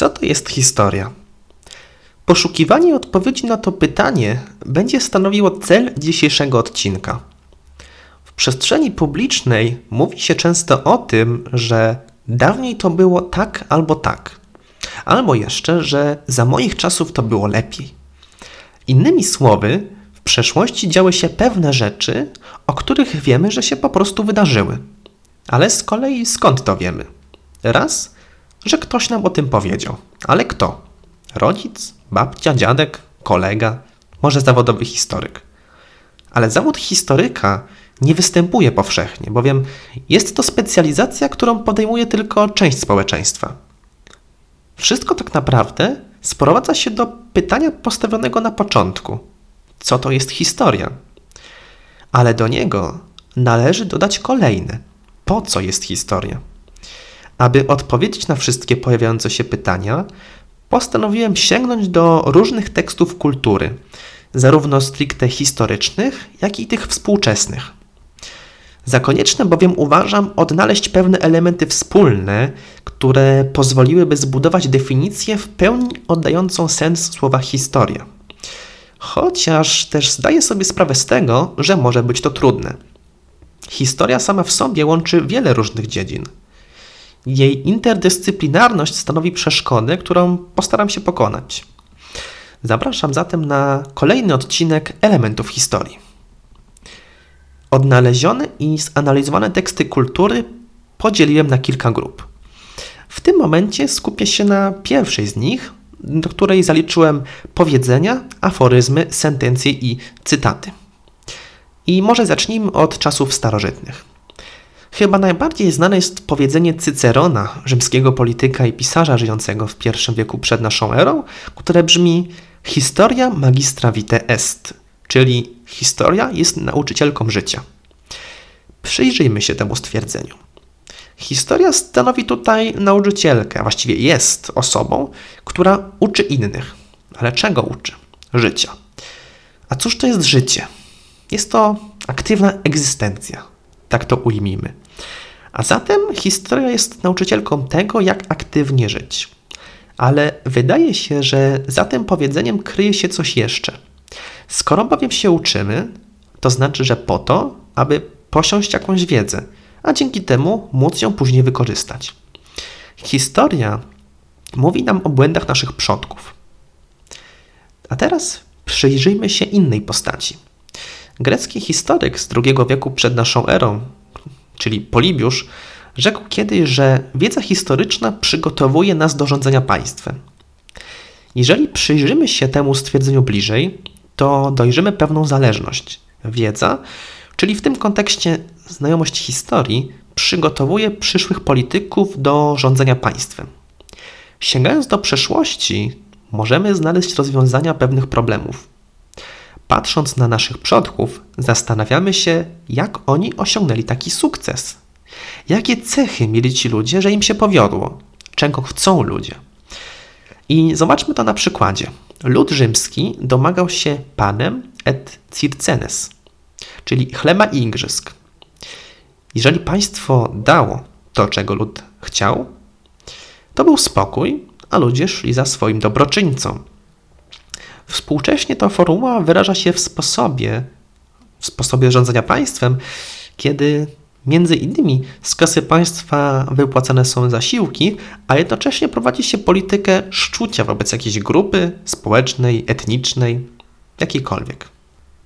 Co to jest historia? Poszukiwanie odpowiedzi na to pytanie będzie stanowiło cel dzisiejszego odcinka. W przestrzeni publicznej mówi się często o tym, że dawniej to było tak albo tak, albo jeszcze, że za moich czasów to było lepiej. Innymi słowy, w przeszłości działy się pewne rzeczy, o których wiemy, że się po prostu wydarzyły. Ale z kolei skąd to wiemy? Raz, że ktoś nam o tym powiedział. Ale kto? Rodzic, babcia, dziadek, kolega, może zawodowy historyk. Ale zawód historyka nie występuje powszechnie, bowiem jest to specjalizacja, którą podejmuje tylko część społeczeństwa. Wszystko tak naprawdę sprowadza się do pytania postawionego na początku: co to jest historia? Ale do niego należy dodać kolejne: po co jest historia? Aby odpowiedzieć na wszystkie pojawiające się pytania, postanowiłem sięgnąć do różnych tekstów kultury, zarówno stricte historycznych, jak i tych współczesnych. Za konieczne bowiem uważam odnaleźć pewne elementy wspólne, które pozwoliłyby zbudować definicję w pełni oddającą sens słowa historia. Chociaż też zdaję sobie sprawę z tego, że może być to trudne. Historia sama w sobie łączy wiele różnych dziedzin – jej interdyscyplinarność stanowi przeszkodę, którą postaram się pokonać. Zapraszam zatem na kolejny odcinek elementów historii. Odnalezione i zanalizowane teksty kultury podzieliłem na kilka grup. W tym momencie skupię się na pierwszej z nich, do której zaliczyłem powiedzenia, aforyzmy, sentencje i cytaty. I może zacznijmy od czasów starożytnych. Chyba najbardziej znane jest powiedzenie Cycerona, rzymskiego polityka i pisarza żyjącego w I wieku przed naszą erą, które brzmi Historia magistra vitae est, czyli historia jest nauczycielką życia. Przyjrzyjmy się temu stwierdzeniu. Historia stanowi tutaj nauczycielkę, a właściwie jest osobą, która uczy innych. Ale czego uczy? Życia. A cóż to jest życie? Jest to aktywna egzystencja, tak to ujmijmy. A zatem historia jest nauczycielką tego, jak aktywnie żyć. Ale wydaje się, że za tym powiedzeniem kryje się coś jeszcze. Skoro bowiem się uczymy, to znaczy, że po to, aby posiąść jakąś wiedzę, a dzięki temu móc ją później wykorzystać. Historia mówi nam o błędach naszych przodków. A teraz przyjrzyjmy się innej postaci. Grecki historyk z II wieku przed naszą erą, czyli Polibiusz, rzekł kiedyś, że wiedza historyczna przygotowuje nas do rządzenia państwem. Jeżeli przyjrzymy się temu stwierdzeniu bliżej, to dojrzymy pewną zależność. Wiedza, czyli w tym kontekście znajomość historii, przygotowuje przyszłych polityków do rządzenia państwem. Sięgając do przeszłości, możemy znaleźć rozwiązania pewnych problemów. Patrząc na naszych przodków, zastanawiamy się, jak oni osiągnęli taki sukces. Jakie cechy mieli ci ludzie, że im się powiodło? Czego chcą ludzie? I zobaczmy to na przykładzie. Lud rzymski domagał się panem et circenes, czyli chleba i igrzysk. Jeżeli państwo dało to, czego lud chciał, to był spokój, a ludzie szli za swoim dobroczyńcą. Współcześnie ta formuła wyraża się w sposobie, w sposobie rządzenia państwem, kiedy między innymi z kasy państwa wypłacane są zasiłki, a jednocześnie prowadzi się politykę szczucia wobec jakiejś grupy społecznej, etnicznej, jakiejkolwiek.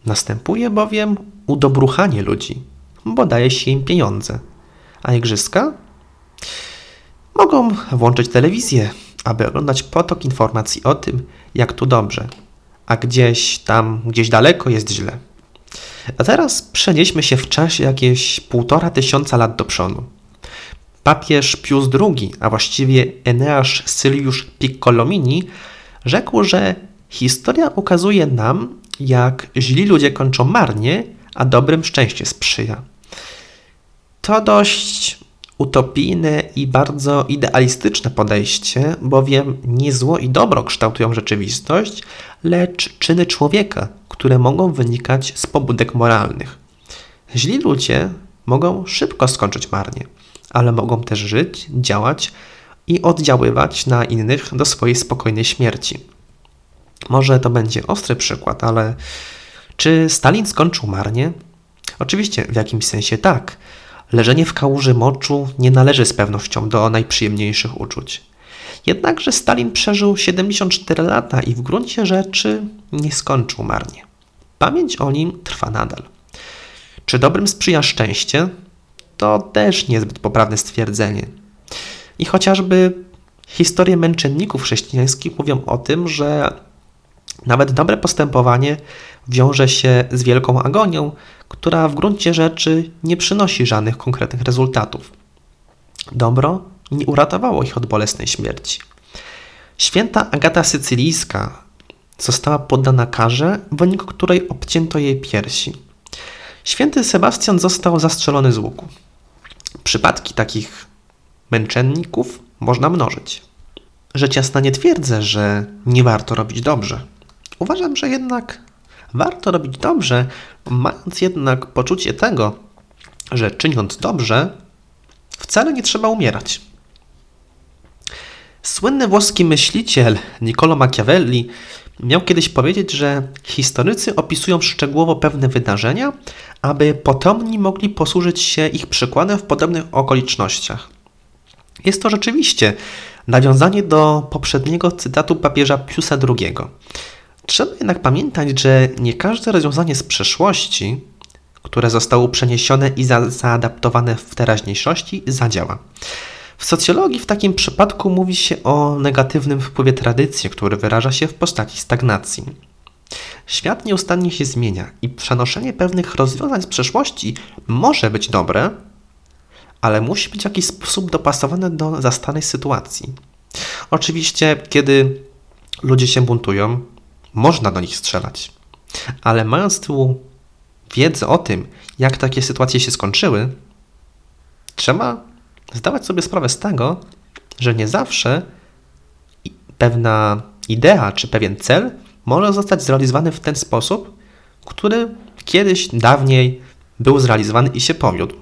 Następuje bowiem udobruchanie ludzi, bo daje się im pieniądze. A igrzyska? Mogą włączyć telewizję, aby oglądać potok informacji o tym, jak tu dobrze, a gdzieś tam, gdzieś daleko jest źle. A teraz przenieśmy się w czasie jakieś półtora tysiąca lat do przodu. Papież Pius II, a właściwie Eneasz Syliusz Piccolomini, rzekł, że historia ukazuje nam, jak źli ludzie kończą marnie, a dobrym szczęście sprzyja. To dość utopijne i bardzo idealistyczne podejście, bowiem nie zło i dobro kształtują rzeczywistość, lecz czyny człowieka, które mogą wynikać z pobudek moralnych. Źli ludzie mogą szybko skończyć marnie, ale mogą też żyć, działać i oddziaływać na innych do swojej spokojnej śmierci. Może to będzie ostry przykład, ale czy Stalin skończył marnie? Oczywiście, w jakimś sensie tak. Leżenie w kałuży moczu nie należy z pewnością do najprzyjemniejszych uczuć. Jednakże Stalin przeżył 74 lata i w gruncie rzeczy nie skończył marnie. Pamięć o nim trwa nadal. Czy dobrym sprzyja szczęście? To też niezbyt poprawne stwierdzenie. I chociażby historie męczenników chrześcijańskich mówią o tym, że nawet dobre postępowanie wiąże się z wielką agonią, która w gruncie rzeczy nie przynosi żadnych konkretnych rezultatów. Dobro nie uratowało ich od bolesnej śmierci. Święta Agata Sycylijska została poddana karze, w wyniku której obcięto jej piersi. Święty Sebastian został zastrzelony z łuku. Przypadki takich męczenników można mnożyć. Rzecz jasna nie twierdzę, że nie warto robić dobrze. Uważam, że jednak warto robić dobrze, mając jednak poczucie tego, że czyniąc dobrze, wcale nie trzeba umierać. Słynny włoski myśliciel Niccolo Machiavelli miał kiedyś powiedzieć, że historycy opisują szczegółowo pewne wydarzenia, aby potomni mogli posłużyć się ich przykładem w podobnych okolicznościach. Jest to rzeczywiście nawiązanie do poprzedniego cytatu papieża Piusa II. Trzeba jednak pamiętać, że nie każde rozwiązanie z przeszłości, które zostało przeniesione i za zaadaptowane w teraźniejszości, zadziała. W socjologii w takim przypadku mówi się o negatywnym wpływie tradycji, który wyraża się w postaci stagnacji. Świat nieustannie się zmienia i przenoszenie pewnych rozwiązań z przeszłości może być dobre, ale musi być w jakiś sposób dopasowane do zastanej sytuacji. Oczywiście, kiedy ludzie się buntują, można do nich strzelać, ale mając tu wiedzę o tym, jak takie sytuacje się skończyły, trzeba zdawać sobie sprawę z tego, że nie zawsze pewna idea czy pewien cel może zostać zrealizowany w ten sposób, który kiedyś, dawniej był zrealizowany i się powiódł.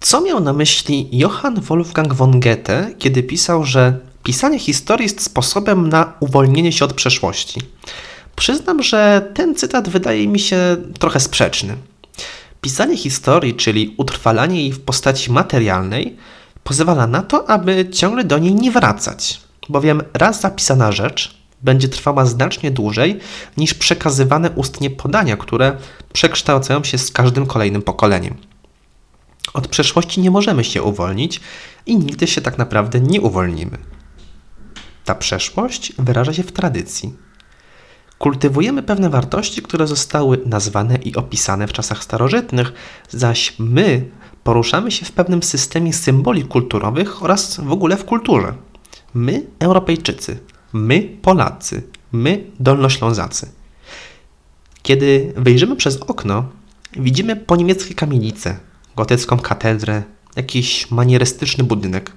Co miał na myśli Johann Wolfgang von Goethe, kiedy pisał, że pisanie historii jest sposobem na uwolnienie się od przeszłości? Przyznam, że ten cytat wydaje mi się trochę sprzeczny. Pisanie historii, czyli utrwalanie jej w postaci materialnej, pozwala na to, aby ciągle do niej nie wracać, bowiem raz zapisana rzecz będzie trwała znacznie dłużej niż przekazywane ustnie podania, które przekształcają się z każdym kolejnym pokoleniem. Od przeszłości nie możemy się uwolnić i nigdy się tak naprawdę nie uwolnimy. Ta przeszłość wyraża się w tradycji. Kultywujemy pewne wartości, które zostały nazwane i opisane w czasach starożytnych, zaś my poruszamy się w pewnym systemie symboli kulturowych oraz w ogóle w kulturze. My, Europejczycy, my, Polacy, my, Dolnoślązacy. Kiedy wyjrzymy przez okno, widzimy po niemieckie kamienice, gotycką katedrę, jakiś manierystyczny budynek.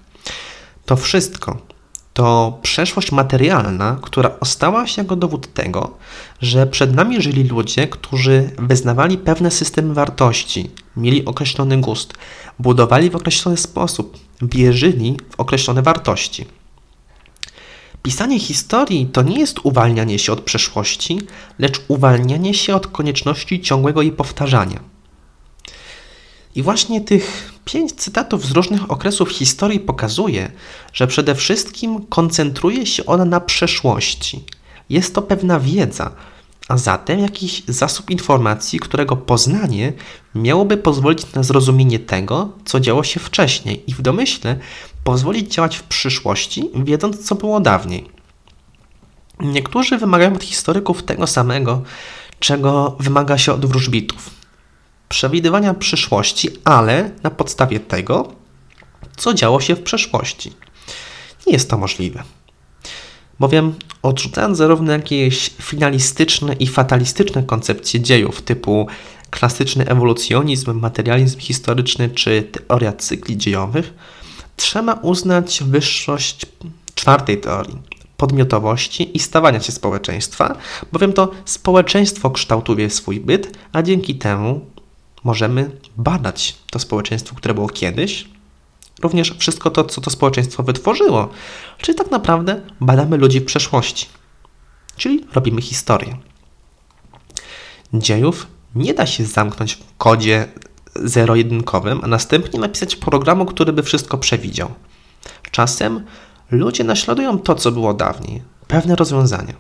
To wszystko to przeszłość materialna, która ostała się jako dowód tego, że przed nami żyli ludzie, którzy wyznawali pewne systemy wartości, mieli określony gust, budowali w określony sposób, wierzyli w określone wartości. Pisanie historii to nie jest uwalnianie się od przeszłości, lecz uwalnianie się od konieczności ciągłego jej powtarzania. I właśnie tych Pięć cytatów z różnych okresów historii pokazuje, że przede wszystkim koncentruje się ona na przeszłości. Jest to pewna wiedza, a zatem jakiś zasób informacji, którego poznanie miałoby pozwolić na zrozumienie tego, co działo się wcześniej i w domyśle pozwolić działać w przyszłości, wiedząc, co było dawniej. Niektórzy wymagają od historyków tego samego, czego wymaga się od wróżbitów przewidywania przyszłości, ale na podstawie tego, co działo się w przeszłości. Nie jest to możliwe. Bowiem odrzucając zarówno jakieś finalistyczne i fatalistyczne koncepcje dziejów typu klasyczny ewolucjonizm, materializm historyczny czy teoria cykli dziejowych, trzeba uznać wyższość czwartej teorii podmiotowości i stawania się społeczeństwa, bowiem to społeczeństwo kształtuje swój byt, a dzięki temu możemy badać to społeczeństwo, które było kiedyś również wszystko to, co to społeczeństwo wytworzyło. Czyli tak naprawdę badamy ludzi w przeszłości. Czyli robimy historię. Dziejów nie da się zamknąć w kodzie zero-jedynkowym, a następnie napisać programu, który by wszystko przewidział. Czasem ludzie naśladują to, co było dawniej, pewne rozwiązania,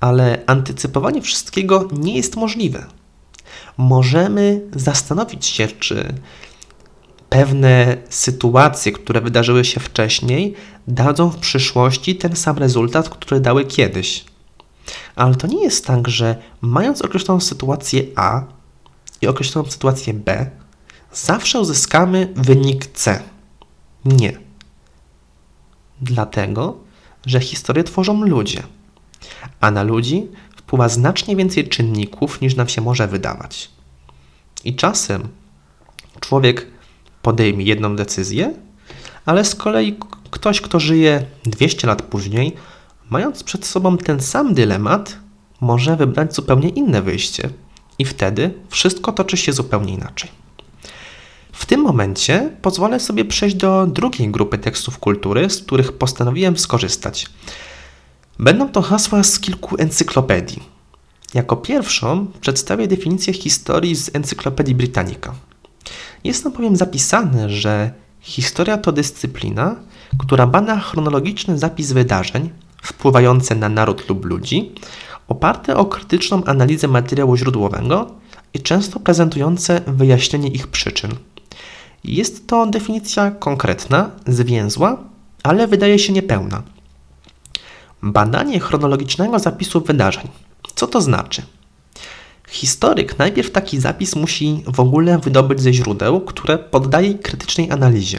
ale antycypowanie wszystkiego nie jest możliwe. Możemy zastanowić się, czy pewne sytuacje, które wydarzyły się wcześniej, dadzą w przyszłości ten sam rezultat, który dały kiedyś. Ale to nie jest tak, że mając określoną sytuację A i określoną sytuację B, zawsze uzyskamy wynik C. Nie. Dlatego, że historię tworzą ludzie, a na ludzi wpływa znacznie więcej czynników niż nam się może wydawać. I czasem człowiek podejmie jedną decyzję, ale z kolei ktoś, kto żyje 200 lat później, mając przed sobą ten sam dylemat, może wybrać zupełnie inne wyjście. I wtedy wszystko toczy się zupełnie inaczej. W tym momencie pozwolę sobie przejść do drugiej grupy tekstów kultury, z których postanowiłem skorzystać. Będą to hasła z kilku encyklopedii. Jako pierwszą przedstawię definicję historii z Encyklopedii Britannica. Jest tam bowiem zapisane, że historia to dyscyplina, która bada chronologiczny zapis wydarzeń wpływające na naród lub ludzi, oparte o krytyczną analizę materiału źródłowego i często prezentujące wyjaśnienie ich przyczyn. Jest to definicja konkretna, zwięzła, ale wydaje się niepełna. Badanie chronologicznego zapisu wydarzeń. Co to znaczy? Historyk najpierw taki zapis musi w ogóle wydobyć ze źródeł, które poddaje krytycznej analizie.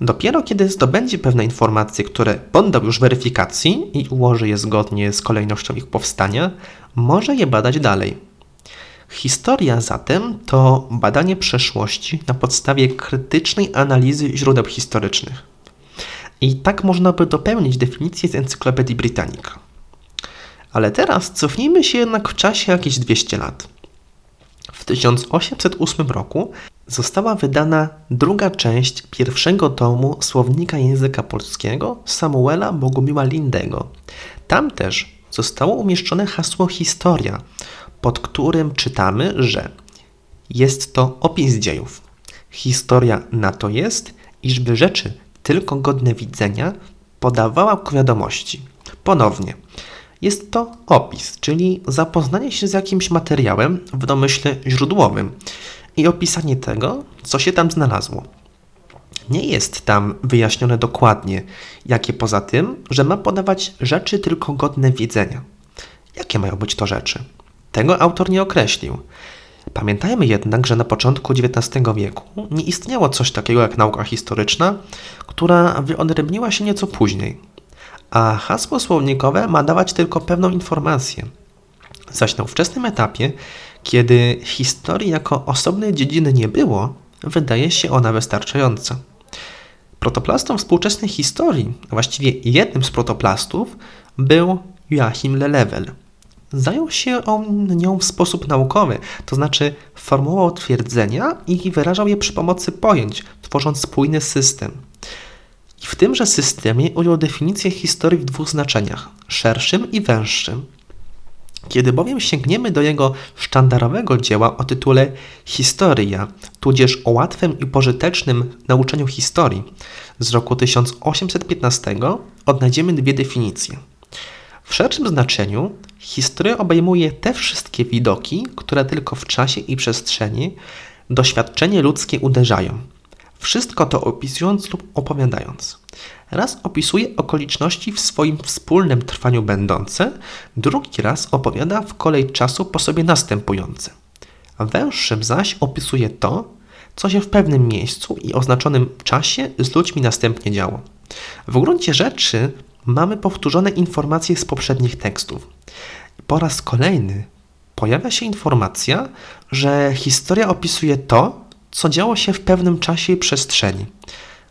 Dopiero kiedy zdobędzie pewne informacje, które poddał już weryfikacji i ułoży je zgodnie z kolejnością ich powstania, może je badać dalej. Historia zatem to badanie przeszłości na podstawie krytycznej analizy źródeł historycznych. I tak można by dopełnić definicję z Encyklopedii Britannica. Ale teraz cofnijmy się jednak w czasie jakieś 200 lat. W 1808 roku została wydana druga część pierwszego tomu słownika języka polskiego Samuela Bogumiła Lindego. Tam też zostało umieszczone hasło historia, pod którym czytamy, że jest to opis dziejów. Historia na to jest, iżby rzeczy tylko godne widzenia podawała ku wiadomości. Ponownie, jest to opis, czyli zapoznanie się z jakimś materiałem w domyśle źródłowym i opisanie tego, co się tam znalazło. Nie jest tam wyjaśnione dokładnie, jakie poza tym, że ma podawać rzeczy tylko godne widzenia. Jakie mają być to rzeczy? Tego autor nie określił. Pamiętajmy jednak, że na początku XIX wieku nie istniało coś takiego jak nauka historyczna, która wyodrębniła się nieco później. A hasło słownikowe ma dawać tylko pewną informację. Zaś na ówczesnym etapie, kiedy historii jako osobnej dziedziny nie było, wydaje się ona wystarczająca. Protoplastą współczesnej historii, a właściwie jednym z protoplastów, był Joachim Lelewel – Zajął się on nią w sposób naukowy, to znaczy formułował twierdzenia i wyrażał je przy pomocy pojęć, tworząc spójny system. I w tymże systemie ujął definicję historii w dwóch znaczeniach szerszym i węższym. Kiedy bowiem sięgniemy do jego sztandarowego dzieła o tytule Historia, tudzież o łatwym i pożytecznym nauczeniu historii z roku 1815, odnajdziemy dwie definicje. W szerszym znaczeniu historia obejmuje te wszystkie widoki, które tylko w czasie i przestrzeni doświadczenie ludzkie uderzają. Wszystko to opisując lub opowiadając. Raz opisuje okoliczności w swoim wspólnym trwaniu będące, drugi raz opowiada w kolej czasu po sobie następujące. Węższym zaś opisuje to, co się w pewnym miejscu i oznaczonym czasie z ludźmi następnie działo. W gruncie rzeczy mamy powtórzone informacje z poprzednich tekstów. Po raz kolejny pojawia się informacja, że historia opisuje to, co działo się w pewnym czasie i przestrzeni.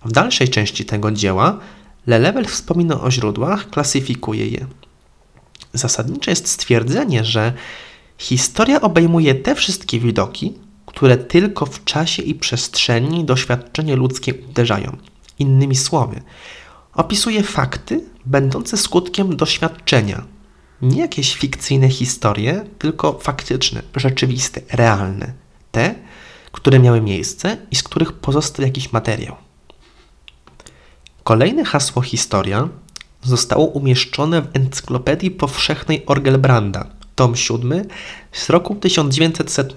W dalszej części tego dzieła Lelewel wspomina o źródłach, klasyfikuje je. Zasadnicze jest stwierdzenie, że historia obejmuje te wszystkie widoki, które tylko w czasie i przestrzeni doświadczenie ludzkie uderzają. Innymi słowy, opisuje fakty będące skutkiem doświadczenia. Nie jakieś fikcyjne historie, tylko faktyczne, rzeczywiste, realne. Te, które miały miejsce i z których pozostał jakiś materiał. Kolejne hasło historia zostało umieszczone w Encyklopedii Powszechnej Orgelbranda, tom 7 z roku 1900.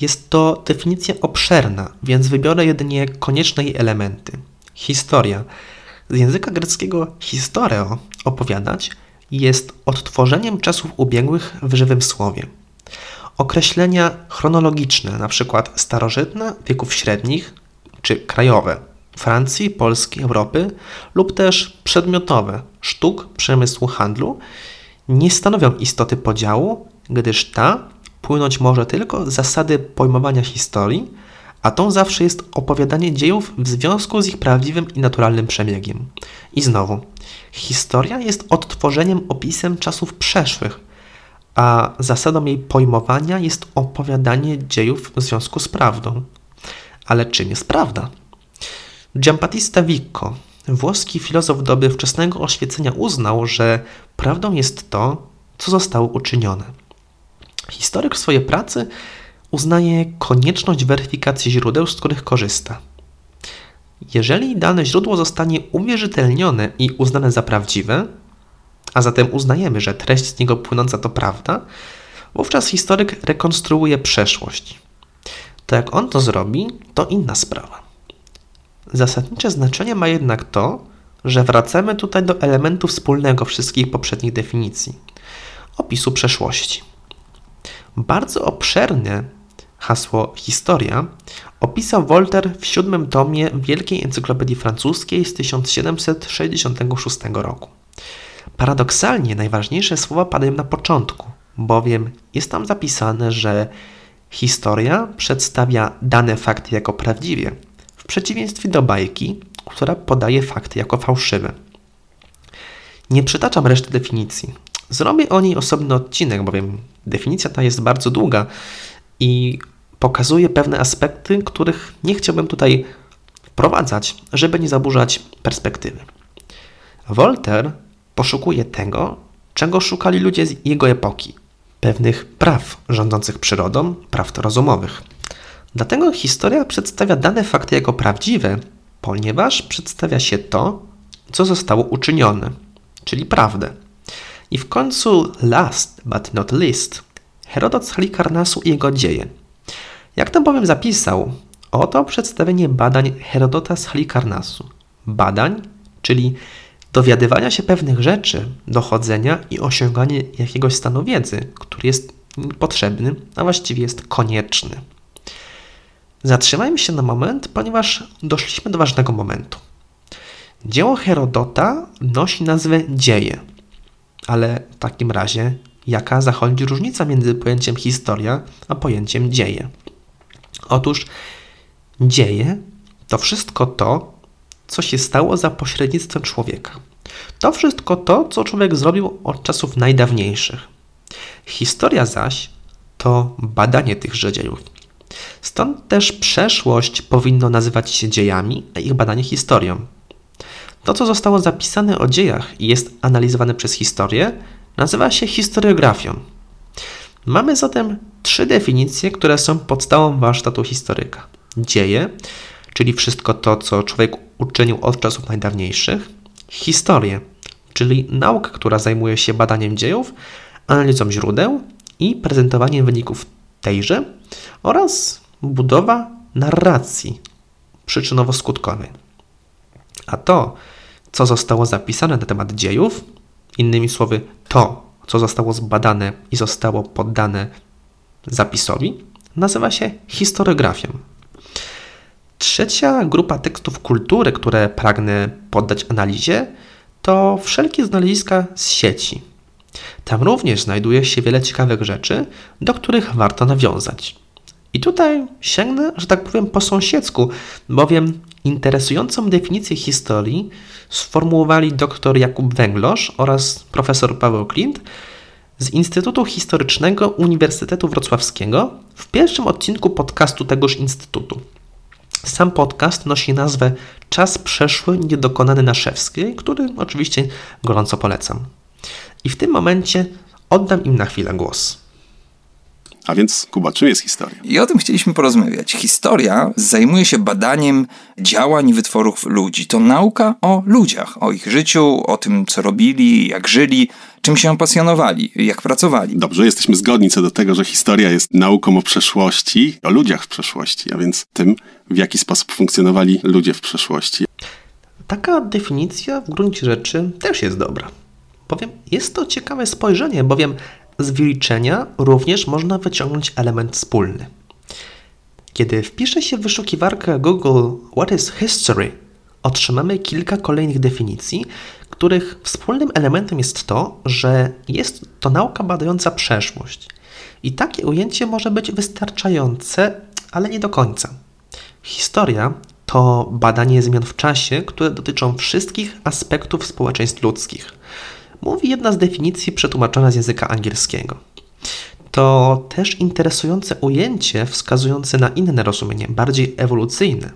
Jest to definicja obszerna, więc wybiorę jedynie konieczne jej elementy. Historia. Z języka greckiego historio, opowiadać, jest odtworzeniem czasów ubiegłych w żywym słowie. Określenia chronologiczne, np. starożytne, wieków średnich czy krajowe, Francji, Polski, Europy lub też przedmiotowe, sztuk, przemysłu, handlu, nie stanowią istoty podziału, gdyż ta płynąć może tylko z zasady pojmowania historii, a tą zawsze jest opowiadanie dziejów w związku z ich prawdziwym i naturalnym przebiegiem. I znowu, historia jest odtworzeniem, opisem czasów przeszłych, a zasadą jej pojmowania jest opowiadanie dziejów w związku z prawdą. Ale czym jest prawda? Giambattista Vico, włoski filozof doby wczesnego oświecenia, uznał, że prawdą jest to, co zostało uczynione. Historyk w swojej pracy uznaje konieczność weryfikacji źródeł, z których korzysta. Jeżeli dane źródło zostanie uwierzytelnione i uznane za prawdziwe, a zatem uznajemy, że treść z niego płynąca to prawda, wówczas historyk rekonstruuje przeszłość. To jak on to zrobi, to inna sprawa. Zasadnicze znaczenie ma jednak to, że wracamy tutaj do elementu wspólnego wszystkich poprzednich definicji opisu przeszłości. Bardzo obszernie hasło historia opisał Voltaire w siódmym tomie Wielkiej Encyklopedii Francuskiej z 1766 roku. Paradoksalnie najważniejsze słowa padają na początku, bowiem jest tam zapisane, że historia przedstawia dane fakty jako prawdziwie, w przeciwieństwie do bajki, która podaje fakty jako fałszywe. Nie przytaczam reszty definicji. Zrobię o niej osobny odcinek, bowiem definicja ta jest bardzo długa i pokazuje pewne aspekty, których nie chciałbym tutaj wprowadzać, żeby nie zaburzać perspektywy. Voltaire poszukuje tego, czego szukali ludzie z jego epoki pewnych praw rządzących przyrodą, praw rozumowych. Dlatego historia przedstawia dane fakty jako prawdziwe, ponieważ przedstawia się to, co zostało uczynione, czyli prawdę. I w końcu, last but not least, Herodot z Halikarnasu i jego dzieje. Jak tam bowiem zapisał, oto przedstawienie badań Herodota z Halikarnasu. Badań, czyli dowiadywania się pewnych rzeczy, dochodzenia i osiągania jakiegoś stanu wiedzy, który jest potrzebny, a właściwie jest konieczny. Zatrzymajmy się na moment, ponieważ doszliśmy do ważnego momentu. Dzieło Herodota nosi nazwę Dzieje, ale w takim razie jaka zachodzi różnica między pojęciem historia a pojęciem dzieje? Otóż dzieje to wszystko to, co się stało za pośrednictwem człowieka. To wszystko to, co człowiek zrobił od czasów najdawniejszych. Historia zaś to badanie tychże dziejów. Stąd też przeszłość powinno nazywać się dziejami, a ich badanie historią. To, co zostało zapisane o dziejach i jest analizowane przez historię, nazywa się historiografią. Mamy zatem trzy definicje, które są podstawą warsztatu historyka. Dzieje, czyli wszystko to, co człowiek uczynił od czasów najdawniejszych. Historię, czyli nauka, która zajmuje się badaniem dziejów, analizą źródeł i prezentowaniem wyników tejże oraz budowa narracji przyczynowo-skutkowej. A to, co zostało zapisane na temat dziejów, innymi słowy, to, co zostało zbadane i zostało poddane zapisowi, nazywa się historiografią. Trzecia grupa tekstów kultury, które pragnę poddać analizie, to wszelkie znaleziska z sieci. Tam również znajduje się wiele ciekawych rzeczy, do których warto nawiązać. I tutaj sięgnę, że tak powiem, po sąsiedzku, bowiem interesującą definicję historii sformułowali dr Jakub Węglosz oraz profesor Paweł Klint z Instytutu Historycznego Uniwersytetu Wrocławskiego w pierwszym odcinku podcastu tegoż instytutu. Sam podcast nosi nazwę Czas przeszły niedokonany Naszewskiej, który oczywiście gorąco polecam. I w tym momencie oddam im na chwilę głos. A więc, Kuba, czym jest historia? I o tym chcieliśmy porozmawiać. Historia zajmuje się badaniem działań i wytworów ludzi. To nauka o ludziach, o ich życiu, o tym, co robili, jak żyli, czym się pasjonowali, jak pracowali. Dobrze, jesteśmy zgodni co do tego, że historia jest nauką o przeszłości, o ludziach w przeszłości, a więc tym, w jaki sposób funkcjonowali ludzie w przeszłości. Taka definicja w gruncie rzeczy też jest dobra. Powiem, jest to ciekawe spojrzenie, bowiem z wyliczenia również można wyciągnąć element wspólny. Kiedy wpisze się w wyszukiwarkę Google What is History, otrzymamy kilka kolejnych definicji, których wspólnym elementem jest to, że jest to nauka badająca przeszłość. I takie ujęcie może być wystarczające, ale nie do końca. Historia to badanie zmian w czasie, które dotyczą wszystkich aspektów społeczeństw ludzkich mówi jedna z definicji przetłumaczona z języka angielskiego. To też interesujące ujęcie wskazujące na inne rozumienie, bardziej ewolucyjne,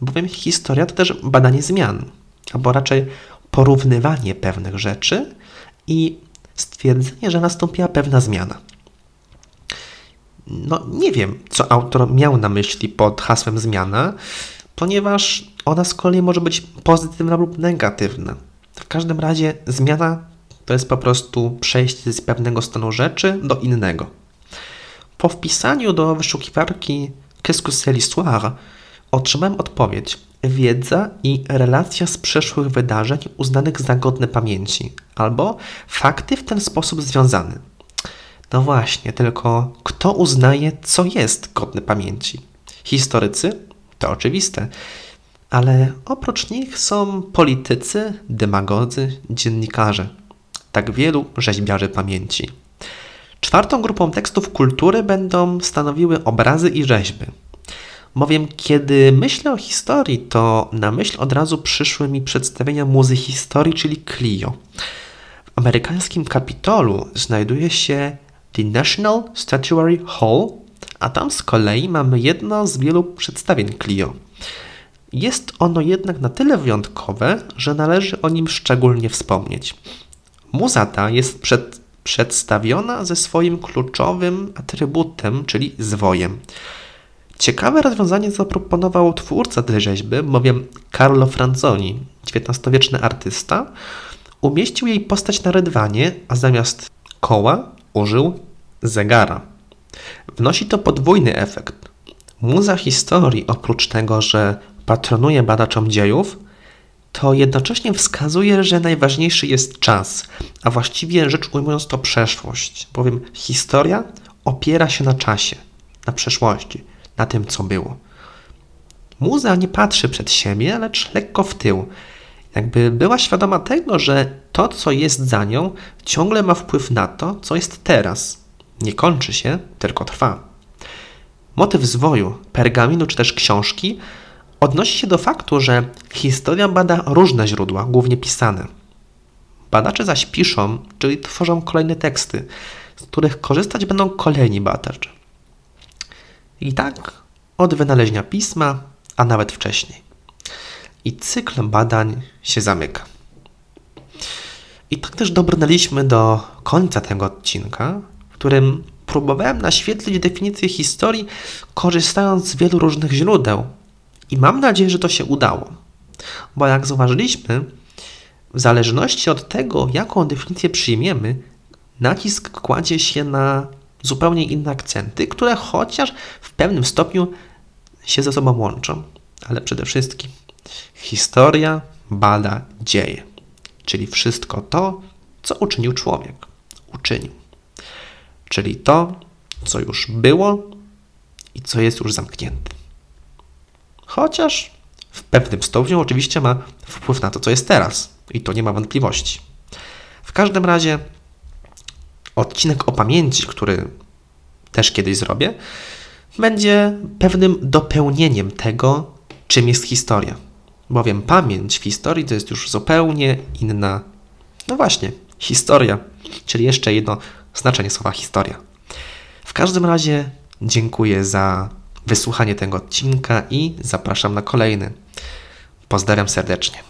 bowiem historia to też badanie zmian, albo raczej porównywanie pewnych rzeczy i stwierdzenie, że nastąpiła pewna zmiana. No, nie wiem, co autor miał na myśli pod hasłem zmiana, ponieważ ona z kolei może być pozytywna lub negatywna. W każdym razie zmiana to jest po prostu przejście z pewnego stanu rzeczy do innego. Po wpisaniu do wyszukiwarki Qu'est-ce que l'histoire otrzymałem odpowiedź wiedza i relacja z przeszłych wydarzeń uznanych za godne pamięci, albo fakty w ten sposób związane. No właśnie, tylko kto uznaje, co jest godne pamięci? Historycy? To oczywiste. Ale oprócz nich są politycy, demagodzy, dziennikarze tak wielu rzeźbiarzy pamięci. Czwartą grupą tekstów kultury będą stanowiły obrazy i rzeźby. Bowiem, kiedy myślę o historii, to na myśl od razu przyszły mi przedstawienia muzy historii, czyli Clio. W amerykańskim Kapitolu znajduje się The National Statuary Hall, a tam z kolei mamy jedno z wielu przedstawień Clio. Jest ono jednak na tyle wyjątkowe, że należy o nim szczególnie wspomnieć. Muza ta jest przed, przedstawiona ze swoim kluczowym atrybutem, czyli zwojem. Ciekawe rozwiązanie zaproponował twórca tej rzeźby, bowiem Carlo Franzoni, XIX-wieczny artysta, umieścił jej postać na rydwanie, a zamiast koła użył zegara. Wnosi to podwójny efekt. Muza historii, oprócz tego, że patronuje badaczom dziejów, to jednocześnie wskazuje, że najważniejszy jest czas, a właściwie rzecz ujmując to przeszłość, bowiem historia opiera się na czasie, na przeszłości, na tym, co było. Muza nie patrzy przed siebie, lecz lekko w tył, jakby była świadoma tego, że to, co jest za nią, ciągle ma wpływ na to, co jest teraz. Nie kończy się, tylko trwa. Motyw zwoju, pergaminu czy też książki odnosi się do faktu, że historia bada różne źródła, głównie pisane. Badacze zaś piszą, czyli tworzą kolejne teksty, z których korzystać będą kolejni badacze. I tak od wynalezienia pisma, a nawet wcześniej. I cykl badań się zamyka. I tak też dobrnęliśmy do końca tego odcinka, w którym próbowałem naświetlić definicję historii, korzystając z wielu różnych źródeł, i mam nadzieję, że to się udało. Bo jak zauważyliśmy, w zależności od tego, jaką definicję przyjmiemy, nacisk kładzie się na zupełnie inne akcenty, które chociaż w pewnym stopniu się ze sobą łączą. Ale przede wszystkim historia bada dzieje, czyli wszystko to, co uczynił człowiek. Uczynił. Czyli to, co już było i co jest już zamknięte chociaż w pewnym stopniu oczywiście ma wpływ na to, co jest teraz i to nie ma wątpliwości. W każdym razie odcinek o pamięci, który też kiedyś zrobię, będzie pewnym dopełnieniem tego, czym jest historia. Bowiem pamięć w historii to jest już zupełnie inna, no właśnie, historia, czyli jeszcze jedno znaczenie słowa historia. W każdym razie dziękuję za wysłuchanie tego odcinka i zapraszam na kolejny. Pozdrawiam serdecznie.